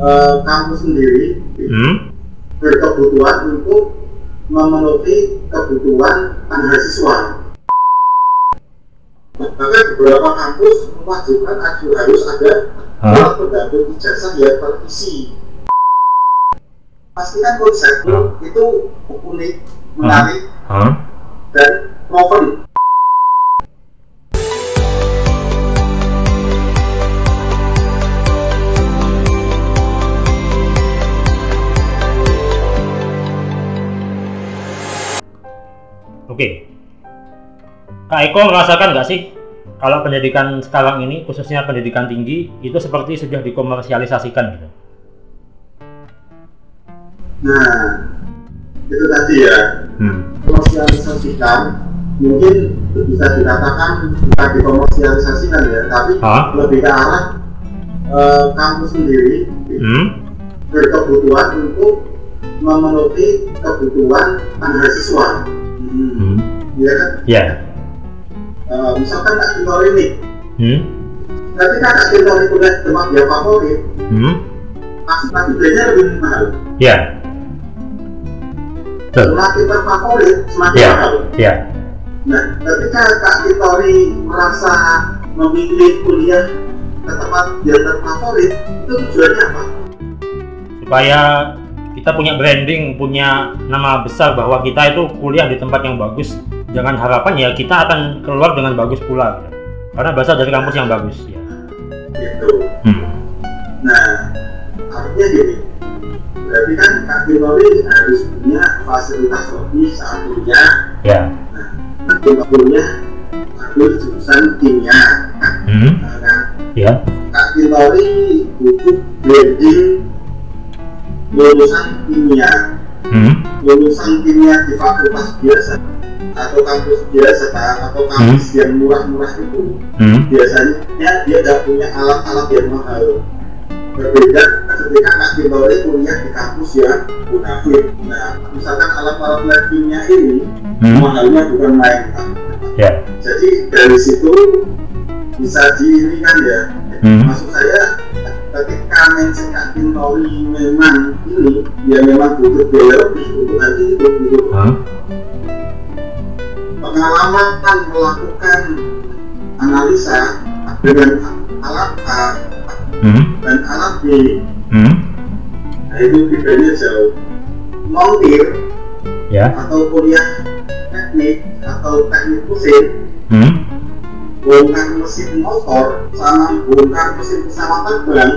eh, kampus sendiri Hmm? berkebutuhan untuk memenuhi kebutuhan mahasiswa. Bahkan beberapa kampus mewajibkan harus ada surat pendamping ijazah yang terisi. Pastikan konsep Hah? itu unik, menarik, Hah? dan proven. Oke. Kak Eko merasakan nggak sih kalau pendidikan sekarang ini, khususnya pendidikan tinggi, itu seperti sudah dikomersialisasikan gitu? Nah, itu tadi ya, Hmm. komersialisasikan mungkin bisa dikatakan bukan dikomersialisasikan ya, tapi Hah? lebih ke arah eh, kampus sendiri Hmm? berkebutuhan untuk memenuhi kebutuhan mahasiswa. Hmm. Ya kan? Ya. Eh, misalkan Kak Tintor ini, Hmm? ketika Kak kuliah di tempat dia favorit, Hmm? pasti pasti biayanya lebih mahal. Ya. Betul. Semakin terfavorit, semakin Ya. mahal. Ya. Nah, ketika Kak Titori merasa memilih kuliah ke tempat dia terfavorit, itu tujuannya apa? Supaya kita punya branding, punya nama besar bahwa kita itu kuliah di tempat yang bagus. Dengan harapan ya kita akan keluar dengan bagus pula. gitu. Karena berasal dari kampus yang bagus. Ya. Gitu. Hmm. Nah, artinya gini, berarti kan Kak Titori harus punya fasilitas lebih saat kuliah. Ya. Nah, ketika kuliah harus jurusan kimia, Hmm. nah, kan? Ya. Kak Titori butuh branding lulusan kimia Hmm. lulusan kimia di fakultas biasa atau kampus biasa atau kampus yang murah-murah itu Hmm. biasanya dia tidak punya alat-alat yang mahal berbeda ketika Kak Timbori kuliah di kampus yang munafik nah misalkan alat-alat kimia ini Hmm. mahalnya bukan main. Ya. jadi dari situ bisa diirikan ya Hmm. maksud saya ketika mencegah Tintori memang ini ya memang butuh biaya lebih untuk nanti itu gitu. Hah? pengalaman melakukan analisa dengan alat A Hmm. dan alat B Hmm. nah itu bedanya jauh montir Ya. atau kuliah teknik atau teknik mesin Hmm. Bongkar mesin motor sama bongkar mesin pesawat terbang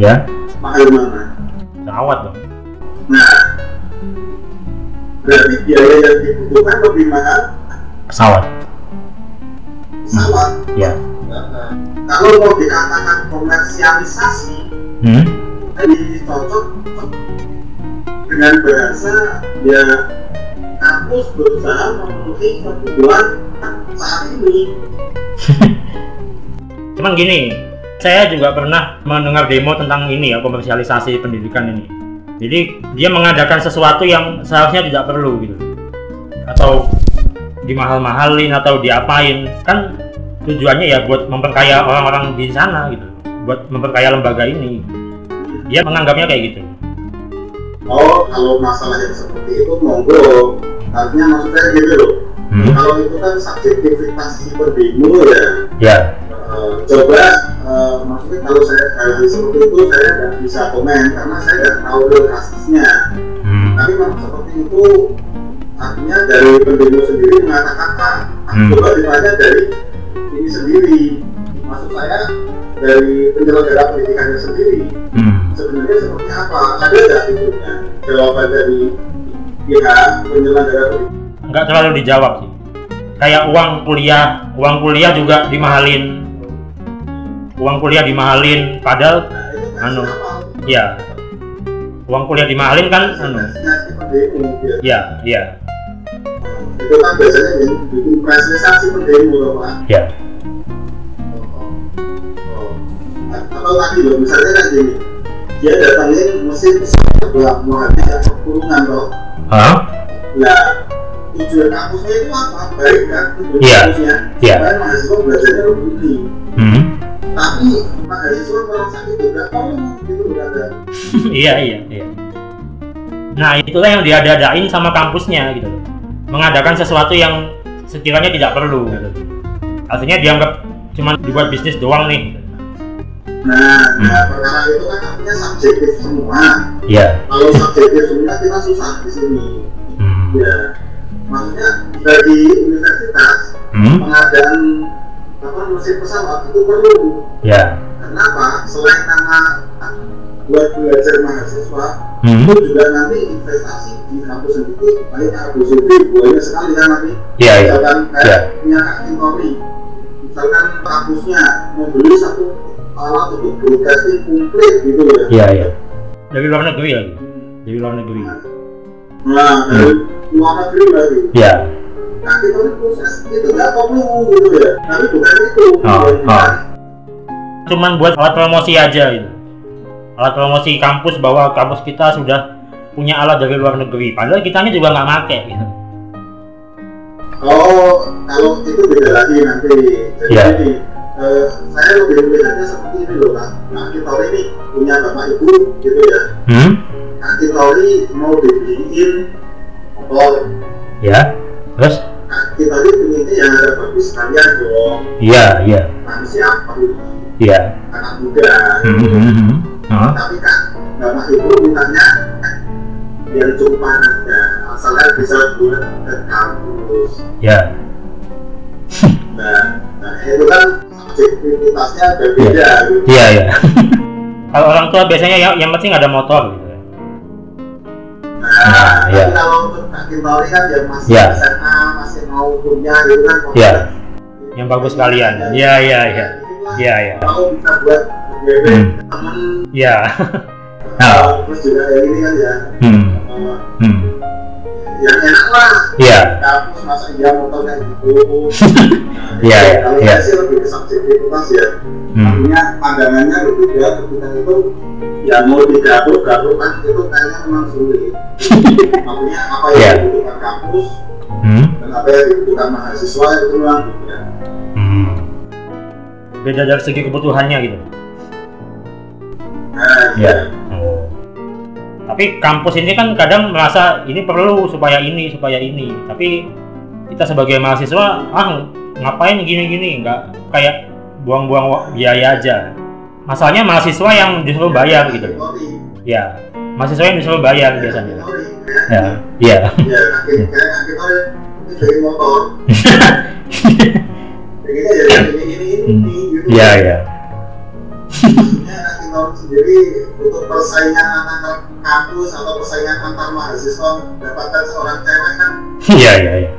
Ya. mahal mana Pesawat dong. nah berarti biaya yang dibutuhkan lebih mahal Pesawat. pesawat Ya. Nah, kalau mau dikatakan komersialisasi Hmm. ini cocok dengan bahasa ya kampus berusaha memenuhi kebutuhan saat ini Cuman gini, saya juga pernah mendengar demo tentang ini ya komersialisasi pendidikan ini. Jadi dia mengadakan sesuatu yang seharusnya tidak perlu gitu, atau dimahal-mahalin atau diapain kan tujuannya ya buat memperkaya orang-orang di sana gitu, buat memperkaya lembaga ini. Dia menganggapnya kayak gitu. oh kalau masalah yang seperti itu monggo artinya maksud saya gitu loh Hmm. kalau itu kan subjektivitas pendemo ya Ya. eh, coba eh, maksudnya kalau saya hal seperti itu saya nggak bisa komen karena saya nggak tahu real kasusnya Hmm. tapi kalau seperti itu artinya dari pendemo sendiri mengatakan Hmm. coba ditanya dari ini sendiri maksud saya dari penyelenggara pendidikannya sendiri Hmm. sebenarnya seperti apa ada nggak itu jawaban dari pihak penyelenggara pendidikan nggak terlalu dijawab sih kayak uang kuliah uang kuliah juga dimahalin uang kuliah dimahalin padahal nah, kan Anu. ya uang kuliah dimahalin kan anu Nah, ya. ya ya itu kan biasanya bikin prestasi pendemo loh pak ya Oh. Nah, atau tadi loh misalnya kan gini dia datangin mesin sebelah mau habis ya kurungan loh Hah? Nah, tujuan kampusnya itu apa? Baik kan? Tujuan Iya. kampusnya Iya. supaya mahasiswa belajarnya lebih hmm. tapi mahasiswa merasa itu nggak perlu gitu itu nggak ada. Iya iya iya. Nah itulah yang diadain sama kampusnya gitu loh. Mengadakan sesuatu yang sekiranya tidak perlu gitu. Artinya dianggap cuma dibuat bisnis doang nih. Nah, nah perkara itu kan artinya subjektif semua. Iya. Kalau subjektif semua kita susah di sini. Hmm. ya maksudnya dari universitas hmm? pengadaan apa mesin pesawat itu perlu. Ya. Kenapa? Selain nama buat belajar mahasiswa hmm? itu juga nanti investasi di kampus sendiri banyak Abu Sufri banyak sekali kan nanti iya iya misalkan Ya. kayak punya Kak Tintori misalkan kampusnya membeli satu alat untuk broadcasting komplit gitu ya. Iya iya dari luar negeri lagi dari luar negeri. Nah dari luar negeri lagi ya Kak Tintori proses itu nggak perlu gitu ya tapi bukan itu Oh, oh. cuman buat alat promosi aja gitu alat promosi kampus bahwa kampus kita sudah punya alat dari luar negeri padahal kita ini juga nggak make gitu Oh, kalau itu beda lagi nanti. Jadi Ya. ini, eh, saya lebih melihatnya seperti ini loh, Kak. Kak Kitori ini punya bapak ibu, gitu ya. hmm? Kak Kitori mau dibeliin motor. ya terus Kak Kitori pengennya yang ada bagus sekalian dong. iya iya Manusia perlu iya anak muda. hmm, hmm, hmm. Hah? Tapi Kak, bapak ibu mintanya yang cuma aja. Asalnya bisa buat ke kampus. ya Nah, nah itu kan subjektivitasnya berbeda gitu. iya iya kalau orang tua biasanya yang, yang penting ada motor gitu. Nah, Nah, tapi iya. kalau untuk Kak Kimbali kan yang masih Iya. SMA, masih mau kuliah gitu kan Iya. yang bagus sekalian iya iya iya iya iya Mau bisa buat BB Hmm. temen iya uh, Ah. terus juga kayak ini kan ya hmm. hmm. Yang enak lah iya kampus masa iya motor kayak gitu Iya, iya, kalau iya. saya sih lebih ke subjektivitas ya hmm. artinya pandangannya berbeda ketika itu ya mau digabung-gabung kan itu kayaknya memang sulit artinya apa yang Iya. dibutuhkan kampus Hmm. dan apa yang dibutuhkan mahasiswa itu memang beda Hmm. beda dari segi kebutuhannya gitu nah Iya. Tapi kampus ini kan kadang merasa ini perlu supaya ini supaya ini. Tapi kita sebagai mahasiswa ah ngapain gini-gini nggak kayak buang-buang biaya aja. Masalahnya mahasiswa yang disuruh bayar gitu. Ya, mahasiswa yang disuruh bayar biasanya. Ya, iya. ya begini ya Iya, iya. Kita sendiri untuk persaingan antar kampus atau persaingan antar mahasiswa mendapatkan seorang cewek kan Iya, iya, iya.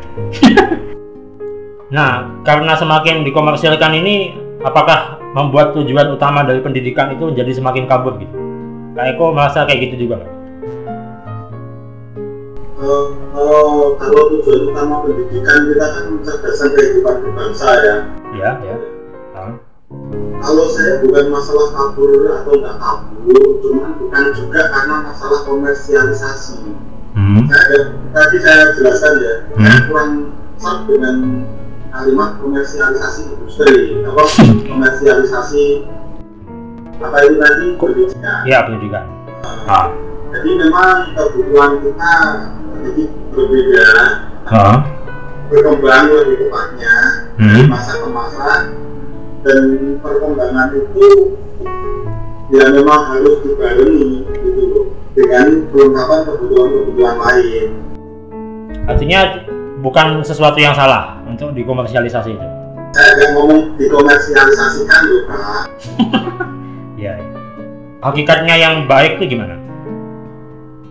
Nah, karena semakin dikomersilkan ini, apakah membuat tujuan utama dari pendidikan itu jadi semakin kabur gitu? Kak Eko merasa kayak gitu juga nggak? Eh, kalau kalau tujuan utama pendidikan kita kan mencerdaskan kehidupan berbangsa ya Ya, ya. Ah, kalau saya bukan masalah kabur atau nggak kabur cuman bukan juga karena masalah komersialisasi Hmm. saya tadi saya jelaskan ya Hmm. saya kurang sak dengan kalimat komersialisasi industri apa komersialisasi apa itu tadi pendidikan Ya, pendidikan. Ah. jadi memang kebutuhan kita sedikit berbeda Ah. berkembang lebih cepatnya dari Hmm. masa ke masa dan perkembangan itu ya memang harus dibarengi gitu loh dengan kelengkapan kebutuhan-kebutuhan lain Artinya bukan sesuatu yang salah untuk dikomersialisasi itu. saya ngomong dikomersialisasikan loh kak Ya. ya. Hakikatnya yang baik itu gimana?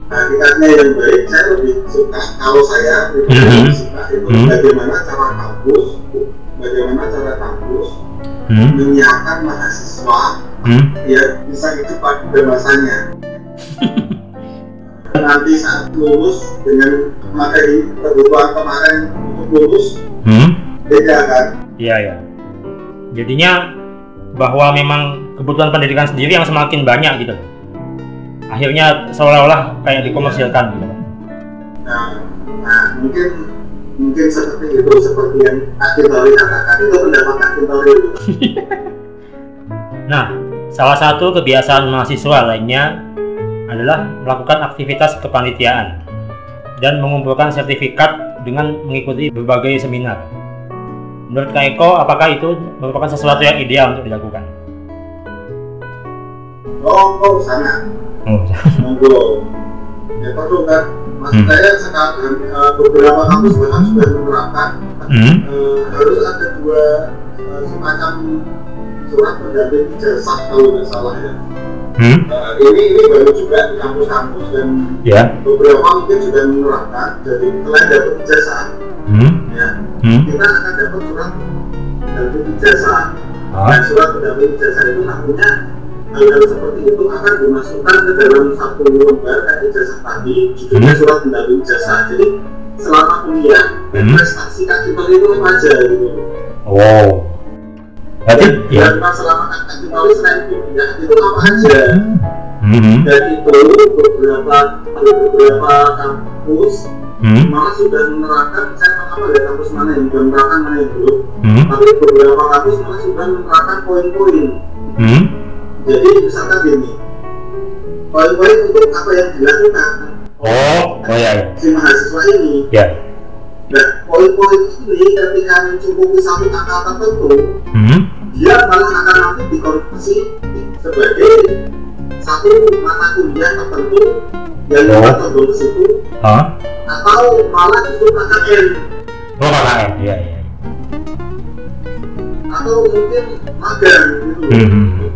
hakikatnya yang baik saya lebih suka kalau saya lebih Mhm. suka itu Mhm. bagaimana cara kampus bagaimana cara kampus Hmm. menyiapkan mahasiswa Hmm. ya bisa hidup pada masanya nanti saat lulus dengan materi kebutuhan kemarin untuk lulus Hmm. beda kan Iya, ya. Jadinya bahwa memang kebutuhan pendidikan sendiri yang semakin banyak gitu. Akhirnya seolah-olah kayak dikomersilkan gitu. nah, nah mungkin mungkin seperti itu seperti yang Akin Tori katakan itu pendapat Tori itu Nah, salah satu kebiasaan mahasiswa lainnya adalah melakukan aktivitas kepanitiaan dan mengumpulkan sertifikat dengan mengikuti berbagai seminar. Menurut Kak Eko, apakah itu merupakan sesuatu yang ideal untuk dilakukan? oh oh sana Oh, monggo ya perlu kan maksud Hmm. saya sekarang eh, beberapa kampus bahkan sudah menerapkan hmm? eh, harus ada dua eh, semacam surat pendamping ijazah kalau nggak salah ya Hmm? Eh, ini ini baru juga di kampus-kampus dan Ya. beberapa mungkin sudah menerapkan jadi selain dapat ijazah Hmm? ya Hmm? kita akan dapat surat pendamping ijazah Ah? dan surat pendamping ijazah itu nantinya hal-hal seperti itu akan dimasukkan ke dalam satu lembar kayak ijazah tadi judulnya Hmm. surat pendamping ijazah jadi selama kuliah Hmm. prestasi kaki itu aja gitu Wow. Berarti ya. selama kaki selain kuliah itu apa aja Hmm? dan itu beberapa beberapa kampus Hmm? malah sudah menerapkan saya nggak tahu ya kampus mana yang belum menerapkan mana yang belum Hmm? tapi beberapa kampus malah sudah menerapkan poin-poin Hmm? Jadi misalkan gini poin-poin untuk apa yang dilakukan Oh, oh ya, si mahasiswa ini Ya. nah poin-poin ini ketika mencukupi satu angka tertentu Hmm? dia malah akan nanti dikonversi sebagai satu mata kuliah tertentu yang Oh. condong ke situ Hah? atau malah justru KKN Oh, KKN. Iya, iya. atau mungkin magang gitu Hmm.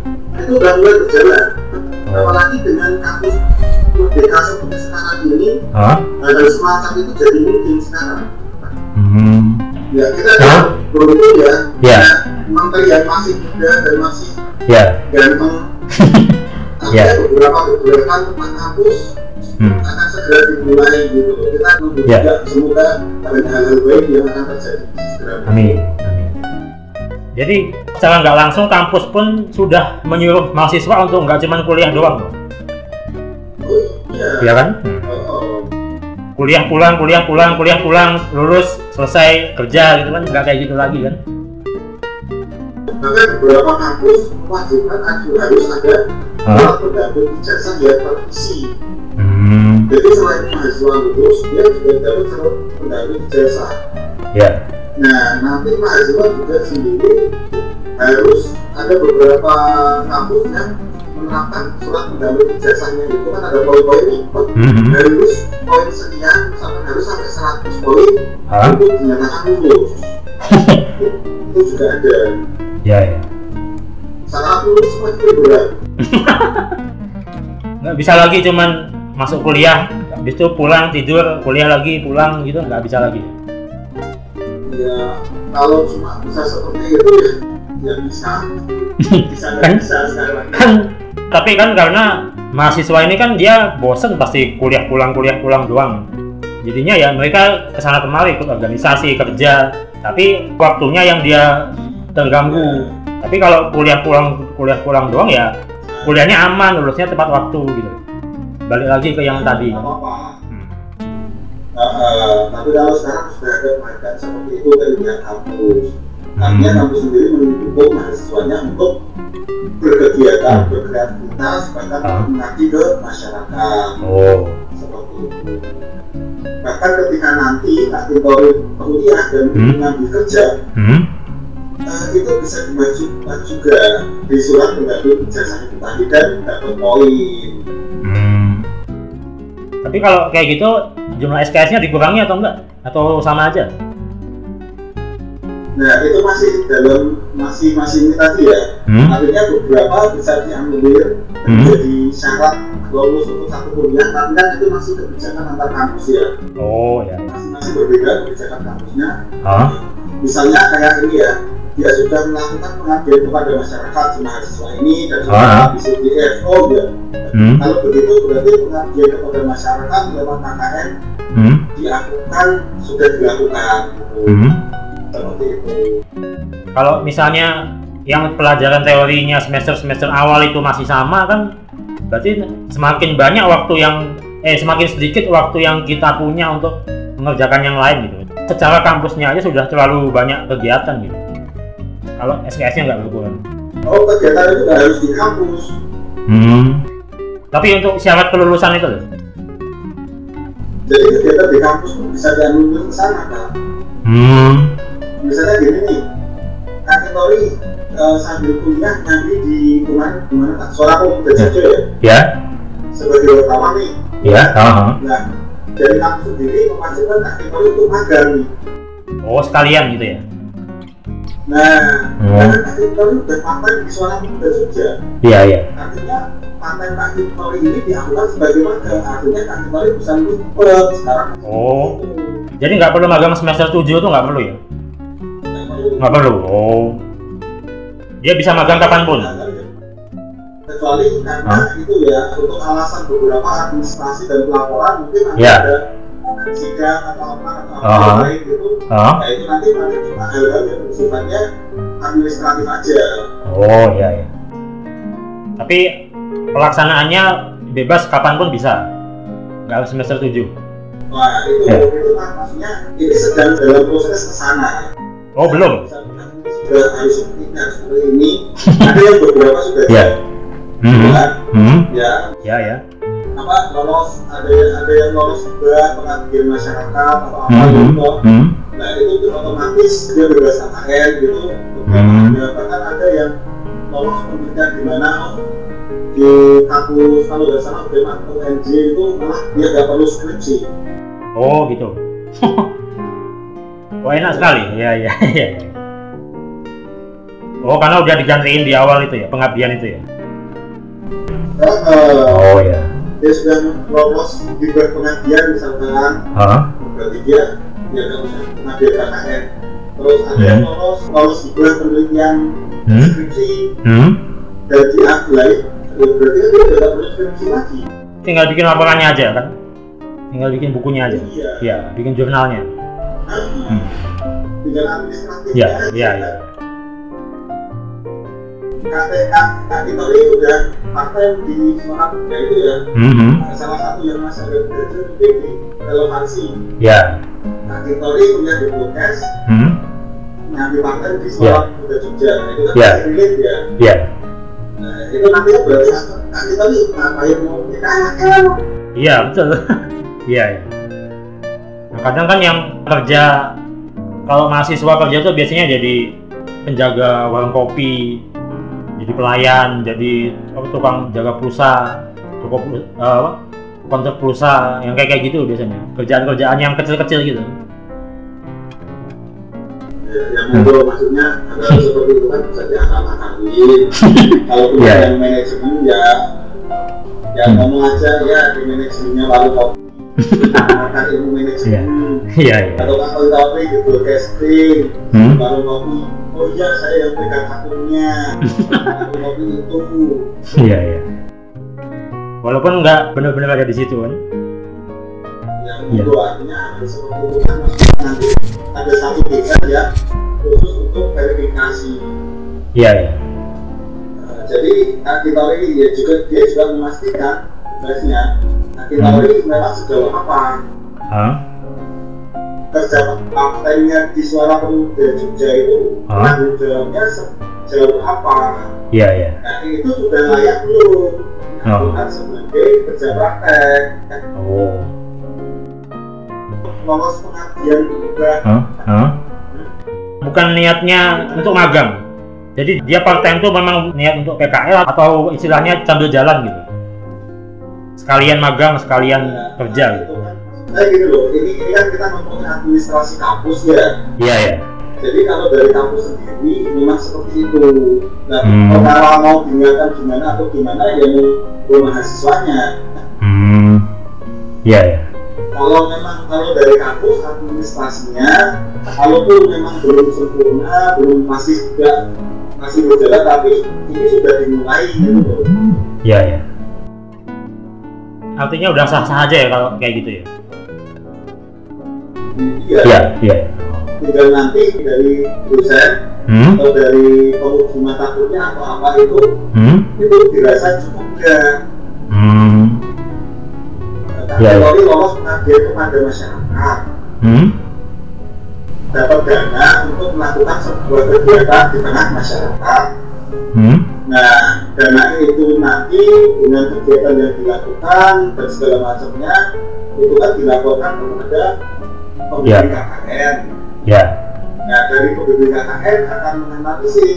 Itu mulai berjalan Oh. apalagi dengan kampus merdeka seperti sekarang ini Hah? hal semacam itu jadi mungkin sekarang Hmm. ya kita Hah? beruntung ya Ya. ada menteri yang masih muda dan masih Ya. ganteng Ya. artinya beberapa kegiatan tentang kampus Hmm. akan segera dimulai gitu kita menunggu juga semoga banyak hal-hal baik yang akan terjadi segera Amin. Jadi secara nggak langsung kampus pun sudah menyuruh mahasiswa untuk nggak cuma kuliah doang, loh. oh, ya ya kan? Hmm. Kuliah pulang, kuliah pulang, kuliah pulang, lulus, selesai kerja gitu kan? Nggak kayak gitu lagi kan? bahkan beberapa kampus mewajibkan harus ada pendamping ijazah yang terisi Hmm. jadi selain mahasiswa lulus dia juga dapat pendamping ijazah Ya. Nah nanti mahasiswa juga sendiri harus ada beberapa kampus yang menerapkan surat pendamping ijazahnya itu kan ada poin-poin Hmm. harus poin sekian sampai harus sampai 100 poin Hah? untuk dinyatakan lulus itu juga ada Ya, ya. salah lulus semua itu berat Nggak bisa lagi cuman masuk kuliah, habis itu pulang tidur, kuliah lagi, pulang gitu nggak bisa lagi. Ya kalau cuma bisa seperti itu ya ya bisa. Bisa nggak Kan? bisa sekarang? kan tapi kan karena mahasiswa ini kan dia bosen pasti kuliah pulang kuliah pulang doang. Jadinya ya mereka ke sana kemari ikut organisasi kerja. Tapi waktunya yang dia terganggu. Tapi kalau kuliah pulang kuliah pulang doang ya kuliahnya aman lulusnya tepat waktu gitu. Balik lagi ke yang tadi. Nggak apa-apa Tapi kalau sekarang sudah ada penghargaan seperti itu dari pihak kampus artinya Hmm. kampus sendiri mendukung mahasiswanya untuk berkegiatan berkreativitas bahkan Ah. mengabdi ke masyarakat oh seperti itu bahkan ketika nanti nanti baru kuliah dan Hmm. mengambil kerja hmm? eh, itu bisa dimajukan juga di surat pendamping ijazah itu tadi dan dapat poin Hmm. tapi kalau kayak gitu jumlah SKS-nya dikurangi atau enggak atau sama aja nah itu masih dalam masih masih ini tadi ya hmm? artinya beberapa bisa dianulir Hmm. menjadi syarat lulus untuk satu kuliah tapi kan itu masih kebijakan antar kampus ya oh ya, masih masih berbeda kebijakan kampusnya Hah? misalnya kayak ini ya dia sudah melakukan pengabdian kepada masyarakat si mahasiswa ini dan Ah. di CDFO ya Hmm? kalau begitu berarti pengabdian kepada masyarakat lewat KKN Hmm? dilakukan sudah dilakukan gitu. Hmm? seperti itu Kalau misalnya yang pelajaran teorinya semester-semester awal itu masih sama kan berarti semakin banyak waktu yang eh semakin sedikit waktu yang kita punya untuk mengerjakan yang lain gitu. Secara kampusnya aja sudah terlalu banyak kegiatan gitu. Kalau SKS-nya nggak berkurang. oh kegiatan itu nggak harus di kampus Hmm. Tapi untuk syarat kelulusan itu loh. jadi kegiatan di kampus pun bisa diambil ke sana kan Hmm. misalnya gini nih kategori eh, sambil kuliah nanti di ke mana gimana tak suara aku udah jujur ya Ya. sebagai wartawan nih Ya. Aha. nah dari kampus sendiri memastikan kategori itu magang nih Oh sekalian gitu ya. Nah Hmm. karena kategori udah paten di suara muda Jogja Iya iya. artinya paten kategori ini dianggap sebagai magang artinya kategori bisa lupet sekarang Oh. Jadi nggak perlu magang semester 7 tuh nggak perlu ya? Nggak perlu. Nggak perlu. Oh. Dia bisa magang kapan pun. kecuali karena itu ya untuk alasan beberapa administrasi dan pelaporan mungkin Ya. ada sidang atau apa atau apa Aha. yang lain gitu Ah. nah itu nanti nanti cuma hal-hal yang sifatnya administratif aja Oh iya iya. Tapi pelaksanaannya bebas kapan pun bisa. Nggak harus semester 7. Wah itu Ya. itu maksudnya ini sedang dalam proses ke sana Oh belum. Sudah harus ini harus ini ada yang beberapa sudah Ya. Hmm. jalan, Hmm. ya Ya ya. Apa lolos ada yang ada yang lolos juga pengabdian masyarakat atau apa Hmm. gitu Hmm. nah itu tuh otomatis dia bebas KKN gitu Hmm. ya, bahkan ada yang lolos penelitian di mana oh, di kampus kalau nggak salah masuk UNJ itu malah dia nggak perlu skripsi Oh gitu. oh enak sekali. Iya iya iya. iya. Oh karena udah digantiin di awal itu ya pengabdian itu ya. Karena, eh, Oh ya. Dia sudah lolos di pengabdian misalkan Hah? berarti dia dia nggak usah pengambil KKN terus ada yang Hmm. lolos lolos juga penelitian Hmm? skripsi Hmm? dan diapply ya berarti dia nggak perlu skripsi lagi Tinggal bikin laporannya aja kan? Tinggal bikin bukunya aja. iya Iya, bikin jurnalnya. Ah, Hmm. tinggal administratif Iya iya iya. KTK kategori udah paten di suara Muda itu ya Hmm. salah satu yang masih ada belajar mungkin di relevansi Ya. kategori punya di podcast Hmm. ngambil paten di suara Muda Jogja nah, itu kan Iya. masih relate ya Ya. nah, itu nanti berarti kategori ngapain mau kita Iya betul. Iya. iya. Nah, kadang kan yang kerja kalau mahasiswa kerja tuh biasanya jadi penjaga warung kopi, jadi pelayan, jadi apa, tukang jaga pulsa, eh, apa, konter pulsa, yang kayak kayak gitu biasanya. Kerjaan-kerjaan yang kecil-kecil gitu. ya, yang itu maksudnya ada seperti itu kan bisa diakal-akalin kalau punya Iya. yang manajemen ya ya Hmm. ngomong aja ya di manajemennya baru kopi menggunakan ilmu manajemen Iya iya. atau kalau kopi gitu casting Hmm? baru kopi oh iya saya yang pegang akunnya kopi itu Iya iya. Walaupun nggak benar-benar ada di situ kan. yang Iya. itu artinya ada seperti itu kan maksudnya nanti ada satu desa ya khusus untuk verifikasi Iya iya. Nah, jadi kategori ya juga dia juga memastikan tugasnya kategori memang sejauh apa Hah? Partainya di suara pemuda Jogja itu tanggung jawabnya sejauh apa Iya iya. nah itu sudah layak belum Oh. bukan sebagai kerja praktek Oh. lolos pengabdian juga Hah? Hah? Bukan niatnya untuk magang. Jadi dia part time tuh memang niat untuk PKL atau istilahnya sambil jalan gitu. Sekalian magang, sekalian Nah, kerja nah, gitu. Saya gitu loh ini, ini kan kita ngomongin administrasi kampus ya Iya ya. Jadi kalau dari kampus sendiri memang seperti itu. Nah, Hmm. kalau mau diingatkan gimana atau gimana ya mau mau mahasiswanya. Hmm. Iya ya. Kalau memang kalau dari kampus administrasinya, kalaupun memang belum sempurna, belum masih juga masih berjalan, tapi ini sudah dimulai gitu. Iya ya. Artinya udah sah-sah aja ya kalau kayak gitu ya. Iya. Iya, iya. Tinggal nanti dari dosen Hmm? atau dari penguji mata kuliah atau apa itu Hmm? itu dirasa cukup enggak. Hmm. Iya, iya. Kategori lolos pengabdian kepada masyarakat. Hmm? dapat dana untuk melakukan sebuah kegiatan di tengah masyarakat. Hmm? Nah, dana itu nanti dengan kegiatan yang dilakukan dan segala macamnya itu kan dilaporkan kepada pemimpin Ya. KKN. Ya. Nah, dari pemimpin KKN akan menganalisir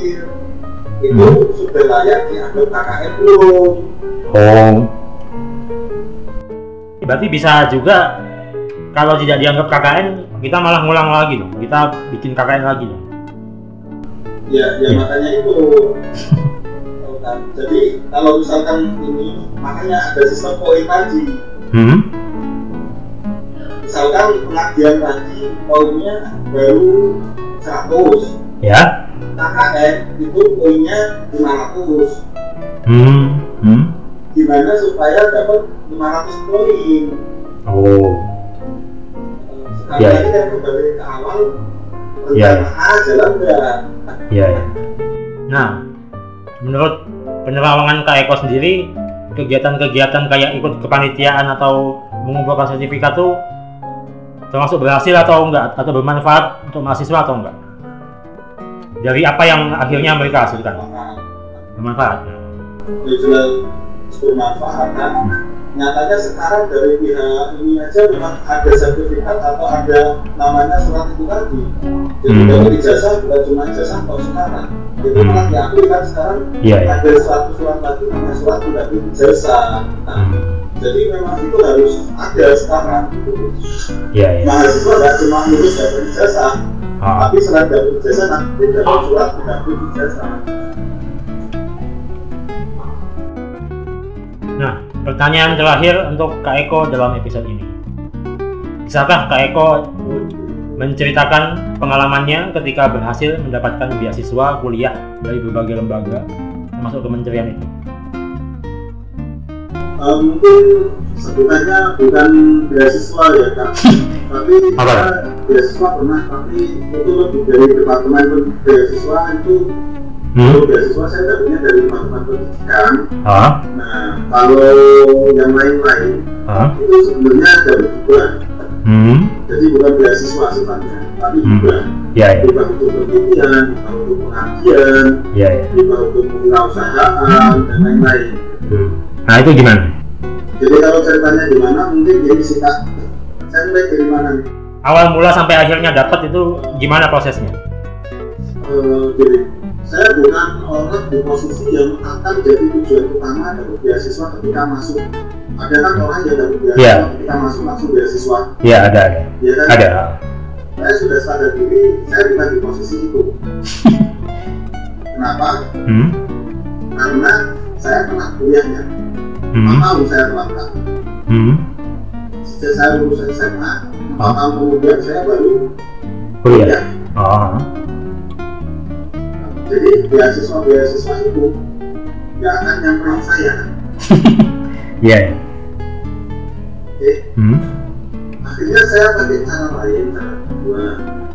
itu Hmm. sudah layak dianggap KKN belum. Oh. Berarti bisa juga kalau tidak dianggap KKN, kita malah ngulang lagi dong. Kita bikin KKN lagi dong. Ya, ya Ya. makanya itu. Kan? Jadi kalau misalkan ini makanya ada sistem poin tadi. Hmm. Misalkan pengabdian tadi poinnya baru 100 Ya. KKN itu poinnya 500 Hmm. Hmm. gimana supaya dapat 500 poin Oh. sekali Ya. lagi kan kembali ke awal Ya. rencana A jalan enggak Iya. Ya. Nah, menurut penerawangan Kak Eko sendiri, kegiatan-kegiatan kayak ikut kepanitiaan atau mengumpulkan sertifikat tuh termasuk berhasil atau enggak atau bermanfaat untuk mahasiswa atau enggak? Dari apa yang akhirnya mereka hasilkan? Bermanfaat. bermanfaat kan nyatanya sekarang dari pihak ini aja memang ada sertifikat atau ada namanya surat itu tadi jadi Hmm. dapat ijazah bukan cuma ijazah kalau sekarang itu Hmm. malah diakui kan sekarang Iya, ya. ada suatu surat lagi namanya surat tidak ijazah nah, Hmm. jadi memang itu harus ada sekarang gitu. Iya, ya. mahasiswa nggak cuma lulus dapat ijazah Ah, tapi selain dapat ijazah nanti dapat surat tidak ijazah Nah, pertanyaan terakhir untuk Kak Eko dalam episode ini. Bisakah Kak Eko menceritakan pengalamannya ketika berhasil mendapatkan beasiswa kuliah dari berbagai lembaga, termasuk kementerian itu? Eh, mungkin sebutannya bukan beasiswa ya kak tapi Apa? beasiswa pernah tapi itu lebih dari departemen beasiswa itu kalau beasiswa saya dapatnya dari departemen pendidikan Ah, nah kalau yang lain-lain ah, itu sebenarnya dari juga hmm, jadi bukan beasiswa sifatnya tapi Hmm. juga ya, ya, juga untuk penelitian juga untuk pengabdian ya, ya. juga untuk kewirausahaan dan lain-lain. Hmm. Nah itu gimana? jadi kalau ceritanya gimana mungkin kak saya mulai dari mana? Awal mula sampai akhirnya dapat itu gimana prosesnya? Eh, jadi saya bukan orang di posisi yang akan jadi tujuan utama dari beasiswa ketika masuk ada kan orang yang dapat beasiswa Iya. ketika masuk langsung beasiswa Ya ada, ada, ya kan ada. saya sudah sadar diri saya bukan di posisi itu kenapa Hmm, karena saya pernah kuliahnya hmm, tahun saya telat Kak. hmm. sejak saya lulus SMA empat Ah. tahun kemudian saya baru Kuliah. Oh, jadi beasiswa beasiswa itu nggak akan nyamperin saya iya. ya. Oke. Hmm, akhirnya saya pakai cara lain cara kedua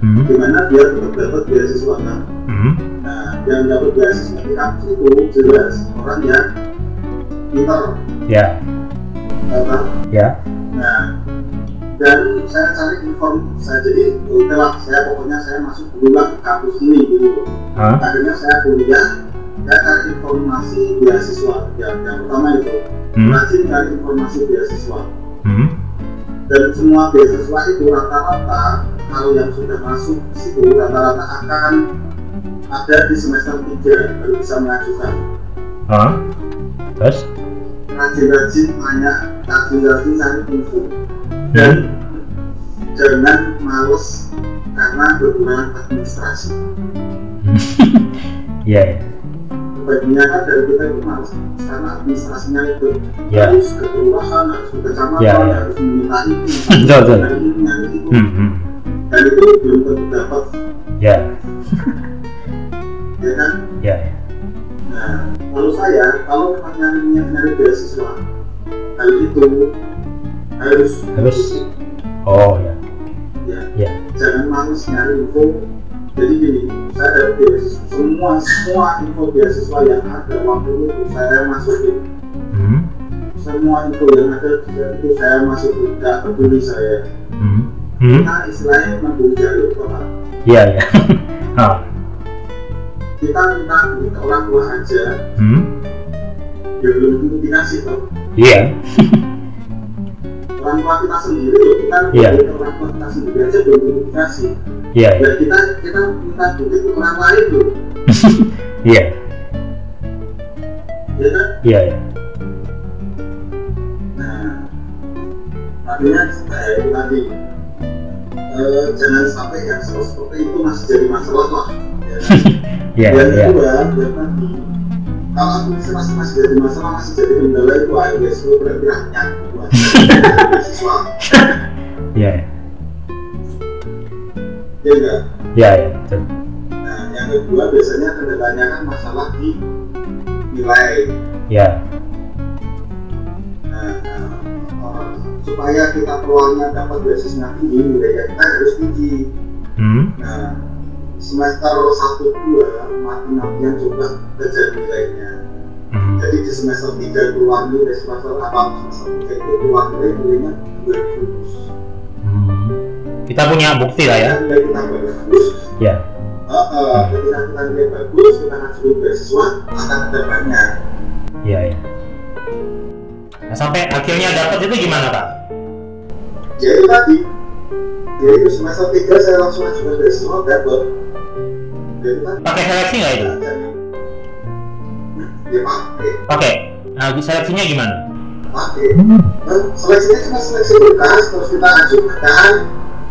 hmm, gimana biar tetap dapat beasiswa kan hmm, nah yang dapat beasiswa di kampus itu jelas orang yang pintar ya, apa ya. nah dan saya cari inform saya jadi oke lah saya pokoknya saya masuk dulu lah ke kampus ini gitu. Ah, akhirnya saya kuliah saya cari informasi beasiswa yang, yang pertama itu. Hmm, rajin cari informasi beasiswa. Hmm, dan semua beasiswa itu rata-rata kalau yang sudah masuk ke situ rata-rata akan ada di semester 3 baru bisa mengajukan. Ah. Terus? rajin-rajin tanya rajin-rajin cari info dan jangan males karena berkurang administrasi Iya, ya. kebanyakan dari kita itu males karena administrasinya itu Ya. harus ke kelurahan harus ke kecamatan Ya, ya. harus meminta ini betul. meminta ini itu dan itu belum tentu dapat Ya, ya kan ya. Nah, kalau saya, kalau niat nyari beasiswa, hal itu harus Harus. Oh, ya. ya, Ya. jangan males nyari info. Jadi gini, saya beasiswa, semua semua info beasiswa yang ada waktu itu saya masukin, Hmm, semua info yang ada itu saya masukin, tidak peduli saya. hmm, hmm. Nah, istilahnya membeli jalur Pak. Iya, ya. Ah, kita minta ke orang tua aja Hmm? ya belum tentu dikasih toh Iya. tua kita sendiri loh kita Iya. duit ke orang tua kita sendiri aja belum dikasih Iya. iya. dan kita kita minta duit ke orang lain loh Iya. ya kan Iya. iya. nah artinya saya itu tadi eh, jangan sampai yang seperti itu masih jadi masalah lah ya kan? Iya. yang Iya. kedua ya tadi kalau administrasi masih jadi masalah masih jadi kendala itu ayo guys aja mahasiswa Iya. ya enggak Iya. Iya. Betul. nah yang kedua biasanya kendalanya kan masalah di nilai Iya. nah, nah, eh, supaya kita peluangnya dapat beasiswa tinggi nilainya kita harus tinggi Hmm? nah semester 1 2 mati-matian coba kejar nilainya Hmm. jadi di semester 3 keluar nilai semester apa semester 3 itu keluar nilai nilainya 2000 Hmm. Kita punya bukti lah ya. nilai kita bagus Iya. uh, uh, ketika kita nilai bagus kita ngajuin beasiswa akan ada banyak Iya. Iya. Nah, sampai akhirnya dapat itu gimana pak? ya itu tadi jadi itu semester 3 saya langsung ngajuin beasiswa dapat kan Pakai seleksi nggak itu? ya pakai Pakai. Nah, seleksinya gimana? pakai dan seleksinya cuma seleksi berkas terus kita ajukan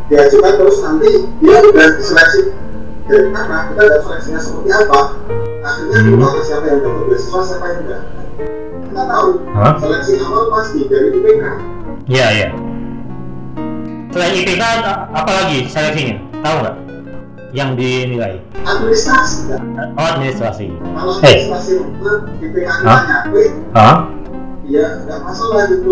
diajukan terus nanti dia udah diseleksi dari mana kita lihat seleksinya seperti apa akhirnya Hmm. keluar siapa yang dapat beasiswa siapa yang enggak kita tahu Hah? seleksi awal pasti dari IPK Iya. Iya. Selain IPK apa lagi seleksinya? Tahu nggak? Yang dinilai? administrasi kan Oh administrasi. kalau Hey. administrasi rendah IPK kita Hah? nyampe Hah? ya nggak masalah gitu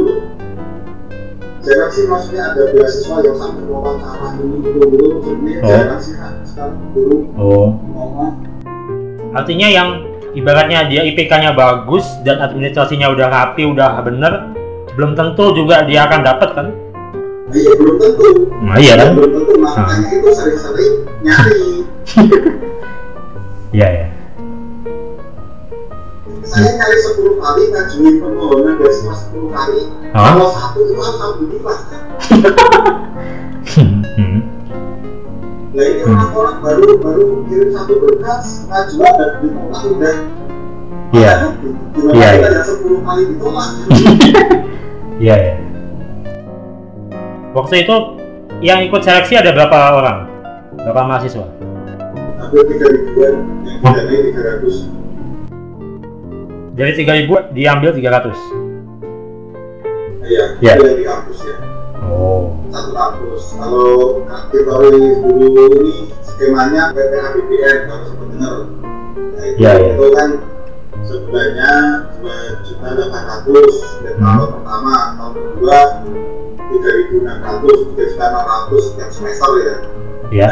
jarang sih maksudnya ada beasiswa yang sampai wawancara ini itu dulu sebenarnya Oh. jarang sih sekarang dulu Oh. ngomong Artinya yang ibaratnya dia IPK-nya bagus dan administrasinya udah rapi, udah bener, belum tentu juga dia akan dapat kan? Iya belum tentu Nah, iya kan? belum tentu makanya itu sering-sering nyari Iya ya. saya nyari 10 kali ngajuin permohonan beasiswa 10 kali Hah? kalau satu itu alhamdulillah Hmm. nah ini orang-orang baru baru kirim satu berkas ngajuan dan ditolak udah Iya. Iya, iya. yang 10 kali ditolak Iya ya. Waktu itu yang ikut seleksi ada berapa orang? Berapa mahasiswa? hampir 3 ribuan yang didanai 300 Dari 3000 diambil 300. iya Iya. yang di kampus ya Oh. satu kampus kalau kategori dulu ini skemanya PT APBN kalau sempat dengar nah, itu, Iya, iya. itu kan sebulannya dua juta delapan ratus dan tahun pertama tahun kedua tiga ribu enam ratus tiga juta enam ratus setiap semester ya Ya.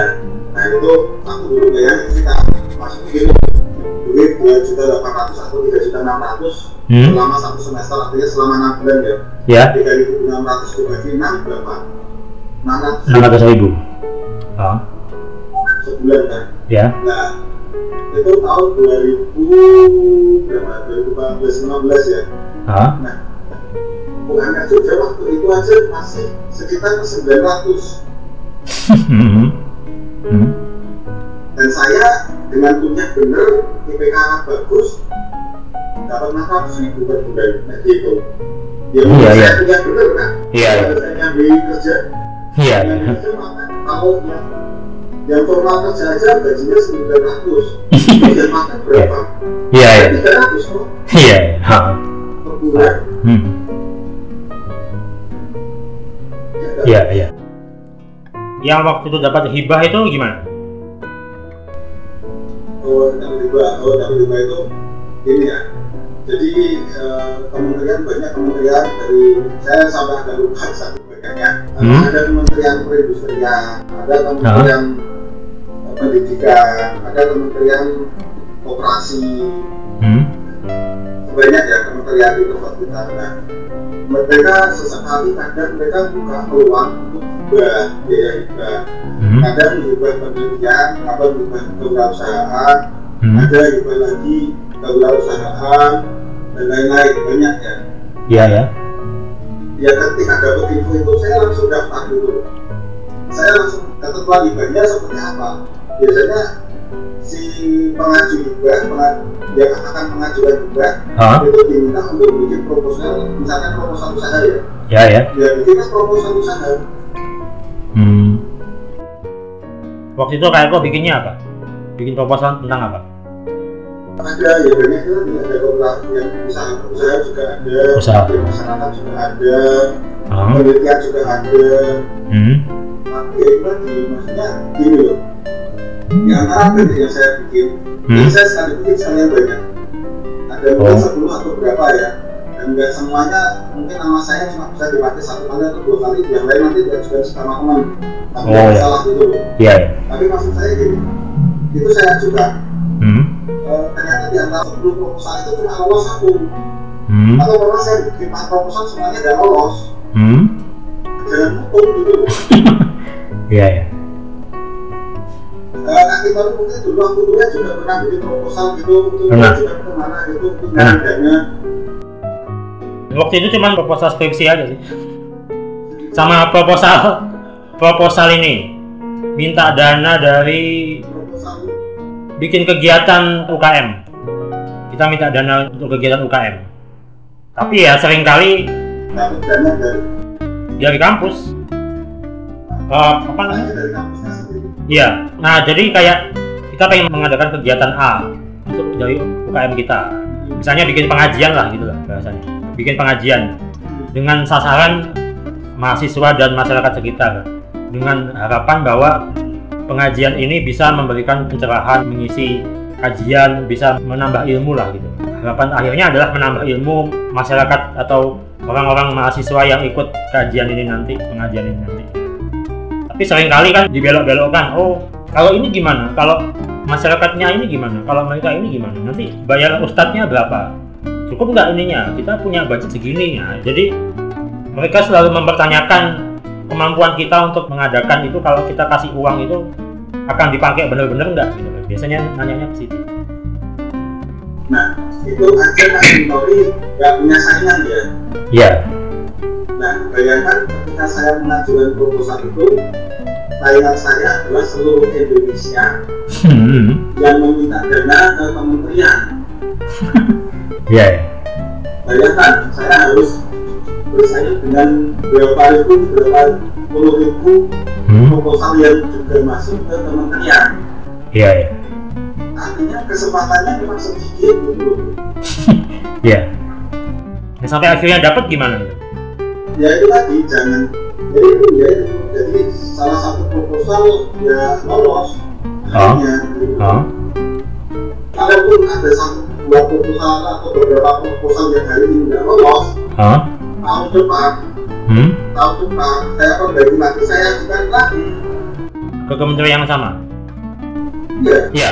nah itu aku dulu bayangin kita maksudnya gini duit dua juta delapan ratus atau tiga juta enam ratus Hmm. selama satu semester artinya selama enam bulan ya Ya. ribu enam ratus dibagi enam berapa enam ratus 600 ribu. Ah. sebulan kan Ya. nah itu tahun 2000 berapa 2014 15 ya Ah. nah UMR Jogja waktu itu aja masih sekitar 900 Hmm. Hmm. dan saya dengan punya bener IPK bagus dapat 600 ribu per bulan nah gitu ya Iya, saya iya. punya bener kan Iya. iya. saya nyambi kerja Iya. iya. kerja maka kalau yang yang formal kerja aja gajinya 900 yang makan berapa? Iya. Iya. 300 kok Iya. Ha. per bulan Hmm. Iya. Iya. Yang waktu itu dapat hibah itu gimana? Oh, dapat riba, oh dapat riba itu ini ya. Jadi eh, kementerian banyak kementerian dari saya sampai agak lupa satu banyaknya. Hmm. Ada kementerian perindustrian, ada kementerian eh, pendidikan, ada kementerian koperasi, Hmm. Banyak ya kementerian di tempat kita. Nah, mereka sesekali kadang mereka buka peluang untuk hibah, biaya hibah. Hmm. kadang mengubah penelitian, kadang mengubah kewirausahaan, Hmm. ada hibah lagi kewirausahaan dan lain-lain banyak ya Iya ya. ya ketika dapat info itu saya langsung daftar dulu saya langsung ketentuan hibahnya seperti apa biasanya si pengaju penga- yang akan mengajukan hibah Hah? itu diminta untuk bikin proposal misalkan proposal usaha ya Ya ya. ya bikinnya proposal usaha Hmm. Waktu itu kayak kok bikinnya apa? Bikin proposal tentang apa? ada ya banyak itu ada beberapa yang usaha usaha juga ada Usaha. masyarakat juga ada penelitian juga ada Hmm. tapi ya itu maksudnya gini loh antara apa yang saya bikin Hmm. saya sekali bikin sekalian banyak ada mungkin Oh. 10 atau berapa ya dan nggak semuanya mungkin nama saya cuma bisa dipakai satu kali atau dua kali yang lain nanti diajukan sama teman tapi Oh. oh. salah gitu loh Iya. ya. tapi maksud saya gini itu saya ajukan Hmm. eh, ternyata di antara 10 proposal itu cuma lolos satu Hmm. atau pernah saya bikin empat proposal semuanya nggak lolos Hmm. jangan hukum gitu loh Iya ya. Eh, kaki baru mungkin dulu aku kuliah juga pernah bikin proposal gitu untuk Pernah. juga ke mana gitu untuk nyari dana Waktu itu cuma proposal skripsi aja sih. Sama proposal proposal ini minta dana dari bikin kegiatan UKM. Kita minta dana untuk kegiatan UKM. Tapi ya sering kali dari dari kampus. Eh, apa namanya? Iya. Nah, jadi kayak kita pengen mengadakan kegiatan A untuk dari UKM kita. Misalnya bikin pengajian lah gitu lah bahasanya. Bikin pengajian dengan sasaran mahasiswa dan masyarakat sekitar dengan harapan bahwa pengajian ini bisa memberikan pencerahan, mengisi kajian, bisa menambah ilmu lah gitu. Harapan akhirnya adalah menambah ilmu masyarakat atau orang-orang mahasiswa yang ikut kajian ini nanti, pengajian ini nanti tapi sering kali kan dibelok-belokkan. Oh kalau ini gimana? Kalau masyarakatnya ini gimana? Kalau mereka ini gimana? Nanti bayar ustadznya berapa? Cukup nggak ininya? Kita punya budget segini. Ya jadi mereka selalu mempertanyakan kemampuan kita untuk mengadakan itu. Kalau kita kasih uang itu akan dipakai benar-benar nggak? Gitu. Biasanya nanyanya ke situ. Nah itu aja Tori nggak punya saingan ya? Iya nah bayangkan ketika saya mengajukan proposal itu saingan saya adalah seluruh Indonesia Hmm. yang meminta dana ke kementerian iya bayangkan saya harus bersaing dengan berapa ribu berapa puluh ribu Hmm. proposal yang juga masuk ke kementerian iya iya artinya kesempatannya cuma sedikit gitu iya Nah, sampai akhirnya dapat gimana? Ya itu tadi jangan jadi itu ya itu jadi salah satu proposal ya lolos akhirnya gitu. Hah? kalaupun ada satu dua proposal atau beberapa proposal yang hari ini nggak lolos Hah? tahun depan Hmm? tahun depan saya perbaiki lagi saya ajukan lagi ke kementerian yang sama ya iya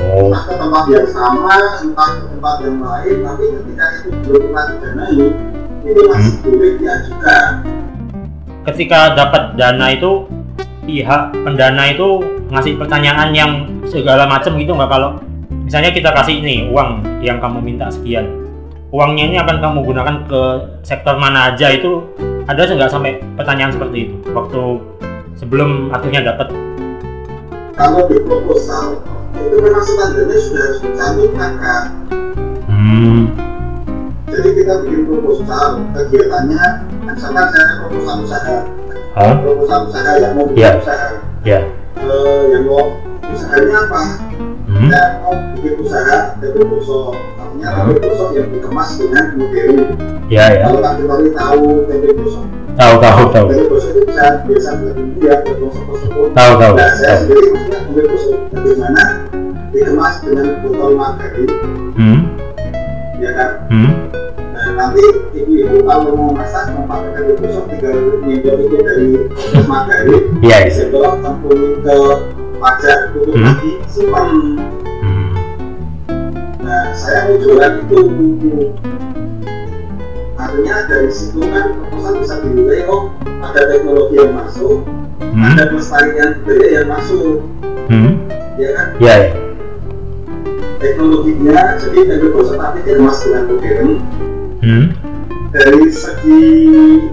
oh entah ke tempat yang sama entah ke tempat yang lain tapi ketika itu belum pernah didanai itu masih Hmm. boleh diajukan ketika dapat dana itu pihak pendana itu ngasih pertanyaan yang segala macam gitu nggak kalau misalnya kita kasih nih uang yang kamu minta sekian. Uangnya ini akan kamu gunakan ke sektor mana aja itu ada nggak sampai pertanyaan seperti itu? Waktu sebelum akhirnya dapat. Kalau di proposal itu memang standarnya sudah harus dicantumkan kan hmm jadi kita bikin proposal kegiatannya misalkan saya proposal usaha. Hah? proposal usaha yang mau bikin Iya. usaha. Ya. Eh, yang mau usahanya apa? Hmm? Saya mau bikin usaha tapi bosok artinya Hmm. tapi bosok yang dikemas dengan modern ya ya. Kalau tak kita tahu tempe bosok tahu tahu tahu. Tempe bosok itu bisa biasa buat bosok-bosok tahu tahu. Nah saya tahu. sendiri maksudnya tempe bosok bagaimana dikemas dengan botol margarin hmm? Ya kan? Hmm nanti ibu-ibu kalau mau masak mau pakai tempe bosok tinggal nyedot itu dari proses margarin iya. Iya. disedot cemplungin ke pajak tutup Hmm. lagi simpan. Hmm. Nah saya mau jualan itu artinya dari situ kan proposal bisa dinilai oh ada teknologi yang masuk hmm. ada pelestarian budaya yang masuk. Hmm. Ya kan? Iya iya. teknologinya jadi tempe gosok tapi dikemas dengan modern Hmm. dari segi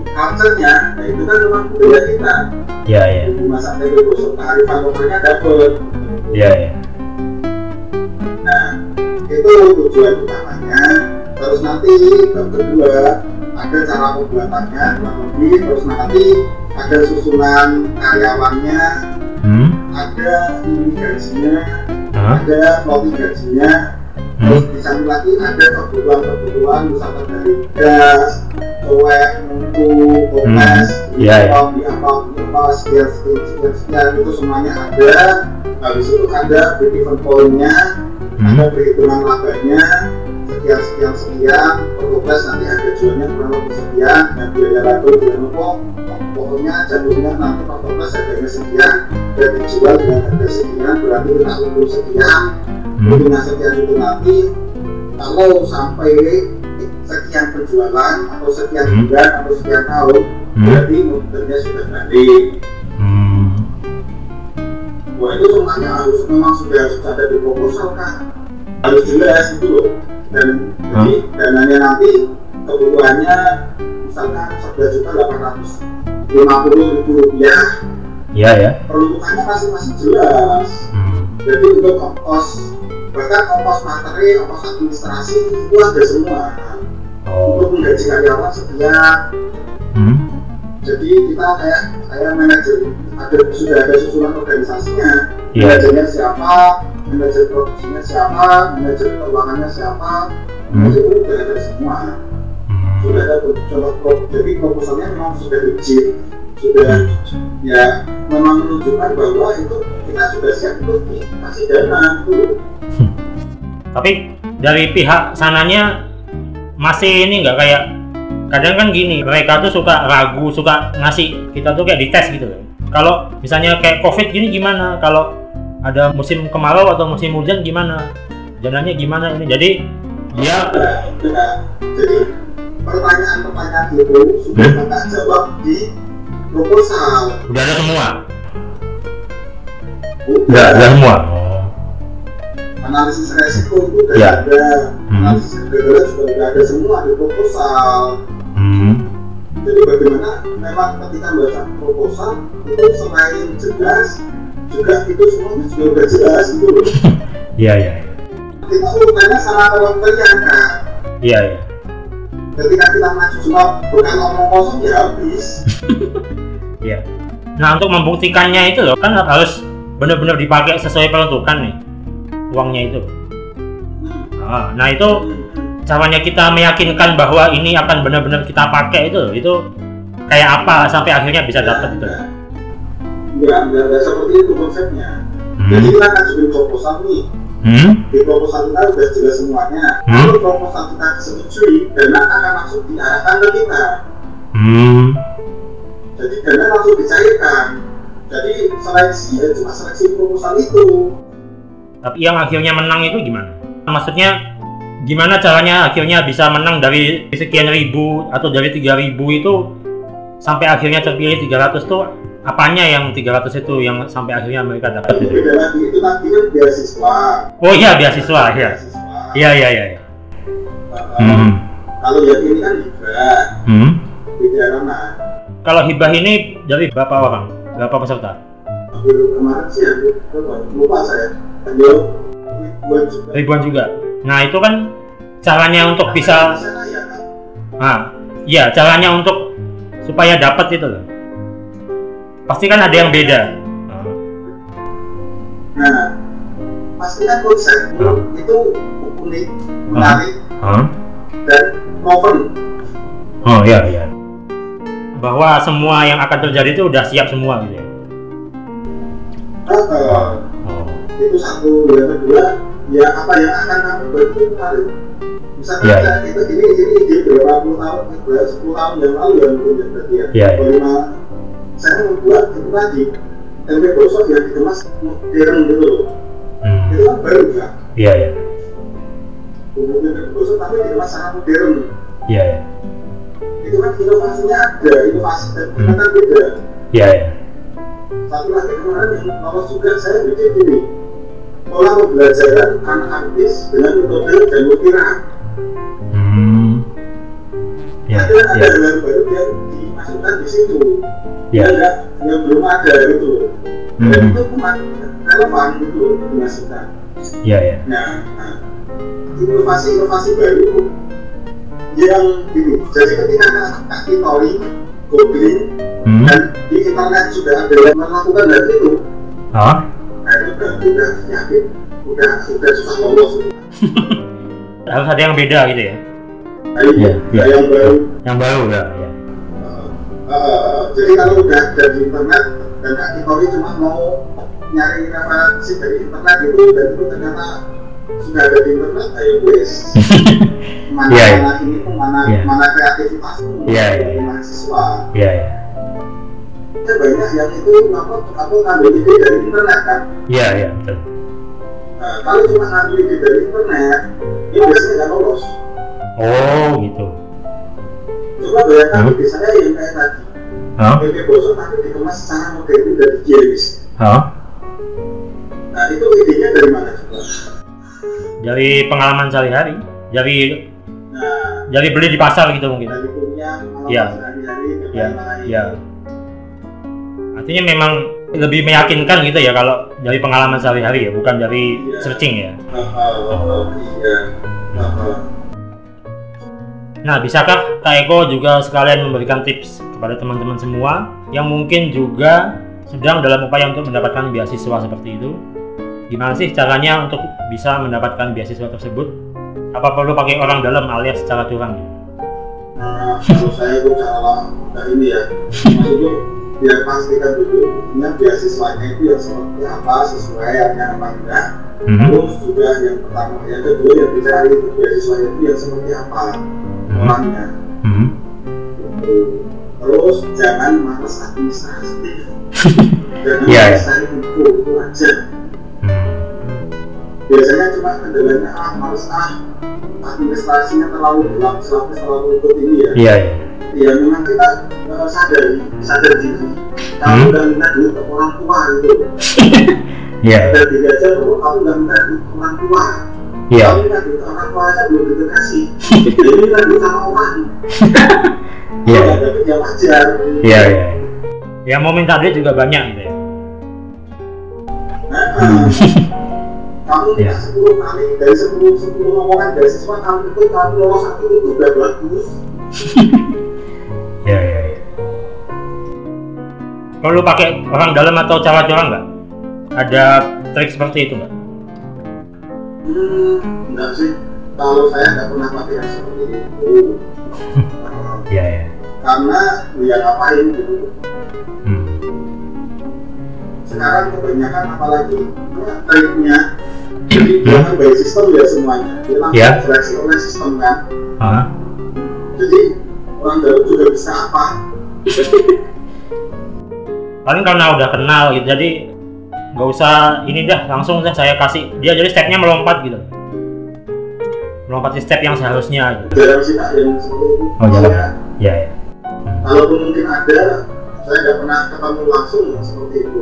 culture-nya nah itu kan memang budaya kita Ya ya. masak tempe gosok kearifan lokalnya dapet Ya ya. nah itu tujuan utamanya terus nanti bab kedua ada cara pembuatannya kurang lebih terus nanti ada susunan karyawannya Hmm. ada ini gajinya Hah? ada floating gajinya terus di samping lagi ada kebutuhan-kebutuhan misalkan dari gas, cuek, mutu, kopes, Hmm, iya, iya. di apa, di apa, sekian, sekian, sekian, sekian, itu semuanya ada habis itu ada break even point-nya Hmm. ada perhitungan labanya sekian, sekian, sekian kopes nanti harga jualnya kurang lebih sekian dan biaya labor biaya nopo pokoknya jatuhnya nanti kopes harganya sekian dan dijual dengan harga sekian berarti kita ukur sekian Hmm. dengan sekian itu nanti kalau sampai sekian penjualan atau sekian Hmm. bulan atau sekian tahun Hmm. berarti modelnya sudah balik Hmm. wah itu semuanya harus memang sudah harus ada di proposal kan harus jelas itu loh dan jadi dananya nanti kebutuhannya misalkan 11 juta 850 ribu rupiah Ya ya. peruntukannya masih masih jelas Hmm. jadi untuk ongkos bahkan ongkos materi ongkos administrasi itu ada semua Oh. untuk menggaji karyawan sekian Hmm. jadi kita kayak kayak manajer ada sudah ada susunan organisasinya Iya. manajernya siapa manajer produksinya siapa manajer keuangannya siapa Hmm. manajer itu sudah ada semua Hmm. sudah ada contoh jadi proposalnya memang sudah rigid sudah ya memang menunjukkan bahwa itu kita sudah siap untuk dikasih dana itu Tapi dari pihak sananya masih ini nggak kayak kadang kan gini mereka tuh suka ragu suka ngasih kita tuh kayak dites gitu loh. Kalau misalnya kayak covid gini gimana? Kalau ada musim kemarau atau musim hujan gimana? Jalannya gimana ini? Jadi dia nah, jadi pertanyaan-pertanyaan itu sudah Hmm. kita jawab di proposal udah ada semua. Udah. semua. analisis resiko itu sudah Ya. ada Hmm. analisis kegagalan juga sudah ada semua di proposal Hmm. jadi bagaimana memang ketika membaca proposal itu selain jelas juga itu semuanya sudah sudah jelas itu loh Iya iya. kita urutannya sama kementerian kan Iya iya. Ketika kita maju cuma bukan ngomong kosong ya habis Iya. Nah untuk membuktikannya itu loh kan harus benar-benar dipakai sesuai peruntukan nih uangnya itu. Ah, Nah itu caranya kita meyakinkan bahwa ini akan benar-benar kita pakai itu itu kayak apa sampai akhirnya bisa dapat itu. enggak enggak enggak seperti itu konsepnya jadi kita ngajuin proposal nih Hmm? di proposal kita sudah jelas semuanya Hmm. kalau proposal kita disetujui dana akan langsung diarahkan ke kita Hmm. jadi dana langsung dicairkan jadi seleksi ya cuma seleksi proposal itu Tapi yang akhirnya menang itu gimana? Maksudnya gimana caranya akhirnya bisa menang dari sekian ribu atau dari 3000 itu sampai akhirnya terpilih 300 tuh apanya yang 300 itu yang sampai akhirnya mereka dapat itu? itu nanti kan beasiswa Oh iya beasiswa ya. Iya iya iya. iya. Uh, Hmm. kalau yang ini kan hibah Hmm. beda mana Kalau hibah ini dari berapa orang? Berapa peserta? Baru kemarin sih lupa, saya Yo, buat juga Ribuan juga. Nah itu kan caranya untuk bisa, ya nah, iya caranya untuk supaya dapat itu loh. Pasti kan ada yang beda. Nah, Nah, pasti kan konsep itu unik, menarik, Hah? dan novel. Oh iya iya. Bahwa semua yang akan terjadi itu udah siap semua gitu ya. Eh, Oh. itu satu, yang kedua, ya apa yang akan kamu bantu menarik. Misalkan Iya, ya, itu ini ini ide berapa puluh tahun, sepuluh tahun yang lalu yang punya berarti ya. Iya, iya. Saya membuat itu tadi tempe gosok yang dikemas modern gitu loh. Hmm. Itu kan baru ya. Iya iya. Bumbu tempe gosok tapi dikemas secara modern. Iya iya. Itu kan inovasinya ada, inovasi dan Hmm. kan beda. Iya iya. Satu lagi kemarin yang lolos juga saya bikin gini. pola pembelajaran anak artis dengan metode dan mutiara. Ya, ada ada ya, baru yang dimasukkan di situ ya. ada yang belum ada gitu dan Hmm. itu cuma relevan gitu dimasukkan Ya, ya. nah, nah, inovasi-inovasi baru yang ini jadi ketika kaki tori googling Hmm. dan di internet sudah ada yang melakukan hal itu Oh, nah itu berarti udah yakin udah sudah susah lolos harus ada yang beda gitu ya. Iya, iya. yang baru Yang baru ya, ya. Eh, jadi kalau udah ada di internet dan kaki tori cuma mau nyari referensi dari internet itu dan itu ternyata sudah ada di internet ayo wes mana Iya, iya. mana ini pun mana Iya. mana kreativitasmu Iya, iya. dari mahasiswa Ya, ya. ya banyak yang itu apa aku ngambil ide dari internet kan Ya, ya, betul. Nah, kalau cuma ngambil ide dari internet ini biasanya nggak lolos Oh, gitu. coba bayangkan Hmm. ide saya yang kayak tadi Oh, PP Boso tapi dikemas secara modern dari Jeris oh. nah itu idenya dari mana coba Dari pengalaman sehari-hari, dari nah dari beli di pasar gitu mungkin. dari pengalaman Iya. sehari-hari Ya, ya. Artinya memang lebih meyakinkan gitu ya kalau dari pengalaman sehari-hari ya, bukan dari Iya. searching ya. Ah, ah, ah, iya Ah, ah. Nah, bisakah Kak Eko juga sekalian memberikan tips kepada teman-teman semua yang mungkin juga sedang dalam upaya untuk mendapatkan beasiswa seperti itu? Gimana sih caranya untuk bisa mendapatkan beasiswa tersebut? Apa perlu pakai orang dalam alias secara curang? Nah, kalau saya itu cara nah ini ya maksudnya biar pastikan dulu punya beasiswanya itu yang seperti apa sesuai yang apa enggak Hmm. terus juga yang pertama yang kedua yang dicari itu beasiswa itu yang seperti apa orangnya Hmm. Terus jangan males administrasi jangan Iya, iya. cari info itu aja Hmm. biasanya cuma kendalanya ah males ah administrasinya terlalu gelap selapis terlalu ikut ini ya Iya, iya. ya memang kita eh, sadar sadar diri Hmm. kamu udah minta duit ke orang tua gitu Iya, sadar diri aja bahwa kamu udah minta duit ke orang tua iya. orang tua aja belum dikasih jadi duit sama orang Iya, ya wajar iya, iya. Yang mau minta duit juga banyak gitu ya. nah, Hmm. kamu minta Iya. 10 kali dari 10 10 omongan beasiswa kamu itu kamu lolos satu itu udah bagus Iya, iya, iya. Perlu pakai orang dalam atau cara curang nggak? Ada trik seperti itu nggak? Hmm, enggak sih. Kalau saya nggak pernah pakai yang seperti itu. Iya, iya. karena ya ngapain gitu. Hmm. sekarang kebanyakan apalagi ya, triknya. Jadi dia kan by sistem ya semuanya. Dia langsung Ya. seleksi oleh sistem kan. Ah, jadi orang dalam juga bisa apa. Paling karena udah kenal gitu, jadi nggak usah ini dah langsung dah saya kasih. Dia jadi stepnya melompat gitu. Melompat di step yang seharusnya gitu. Sih kak yang seperti itu Oh, ya ya kalaupun mungkin ada saya nggak pernah ketemu langsung ya, seperti itu.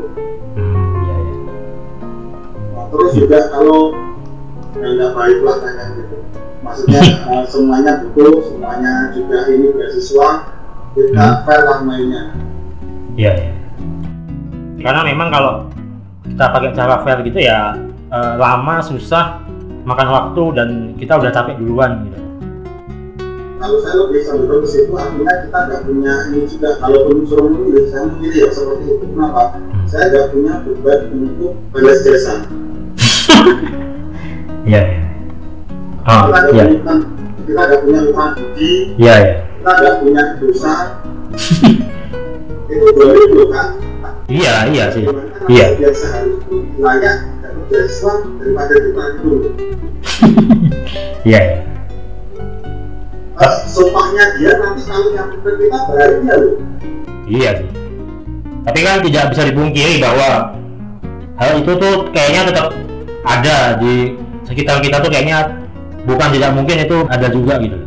Hmm, ya ya Nah, terus juga kalau ya nggak baik lah kayak gitu. Maksudnya eh, semuanya betul semuanya juga ini beasiswa kita Hmm. fair lah mainnya. Ya ya karena memang kalau kita pakai cara fair gitu ya eh, lama susah makan waktu dan kita udah capek duluan gitu. Kalau saya lebih cenderung ke situ artinya kita nggak punya ini juga. Kalaupun suruh memilih saya memilih ya seperti itu. Kenapa? Saya nggak punya beban untuk balas jasa ya ya ah kita nggak ya punya kita nggak punya utang budi. Ya ya kita nggak punya dosa. Itu boleh kan iya iya sih Iya. biasa harus layak dapat beasiswa daripada kita itu iya ya Eh, sumpahnya dia nanti kalau yang kita bahagia loh Iya sih. Tapi kan tidak bisa dipungkiri bahwa hal itu tuh kayaknya tetap ada di sekitar kita tuh kayaknya bukan tidak mungkin itu ada juga gitu.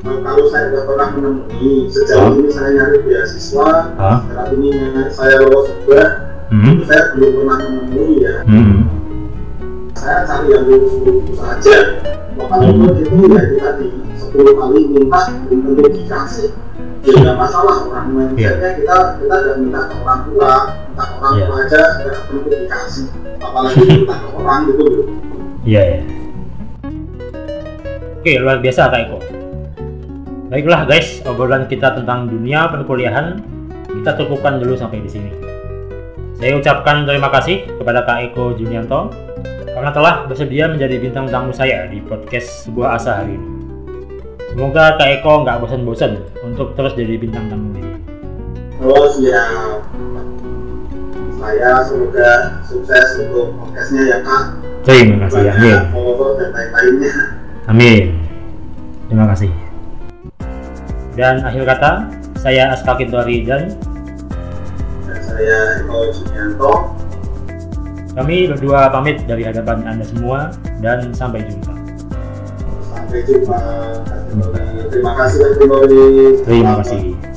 Nah, kalau saya nggak pernah menemui sejauh ini saya nyari beasiswa saat ini saya lolos juga Hmm. saya belum pernah menemui ya Hmm. saya cari yang lurus-lurus saja bahkan Hmm. itu ya itu tadi 10 kali minta belum tentu dikasih ya nggak masalah orang mindsetnya kita kita nggak minta ke orang tua minta ke orang Iya. tua aja nggak perlu dikasih apalagi minta ke orang gitu loh Iya ya. Oke luar biasa Kak Eko. Baiklah guys, obrolan kita tentang dunia perkuliahan kita cukupkan dulu sampai di sini. Saya ucapkan terima kasih kepada Kak Eko Junianto karena telah bersedia menjadi bintang tamu saya di podcast sebuah asa hari ini. Semoga Kak Eko nggak bosan-bosan untuk terus jadi bintang tamu ini. oh siap saya semoga sukses untuk podcastnya ya kak Terima kasih, amin. banyak follower dan lain-lainnya Amin. Terima kasih. Dan akhir kata, saya Aska Kintori dan dan saya Eko Julianto Kami berdua pamit dari hadapan Anda semua dan sampai jumpa. sampai jumpa. Terima kasih. Kak Timori Terima kasih.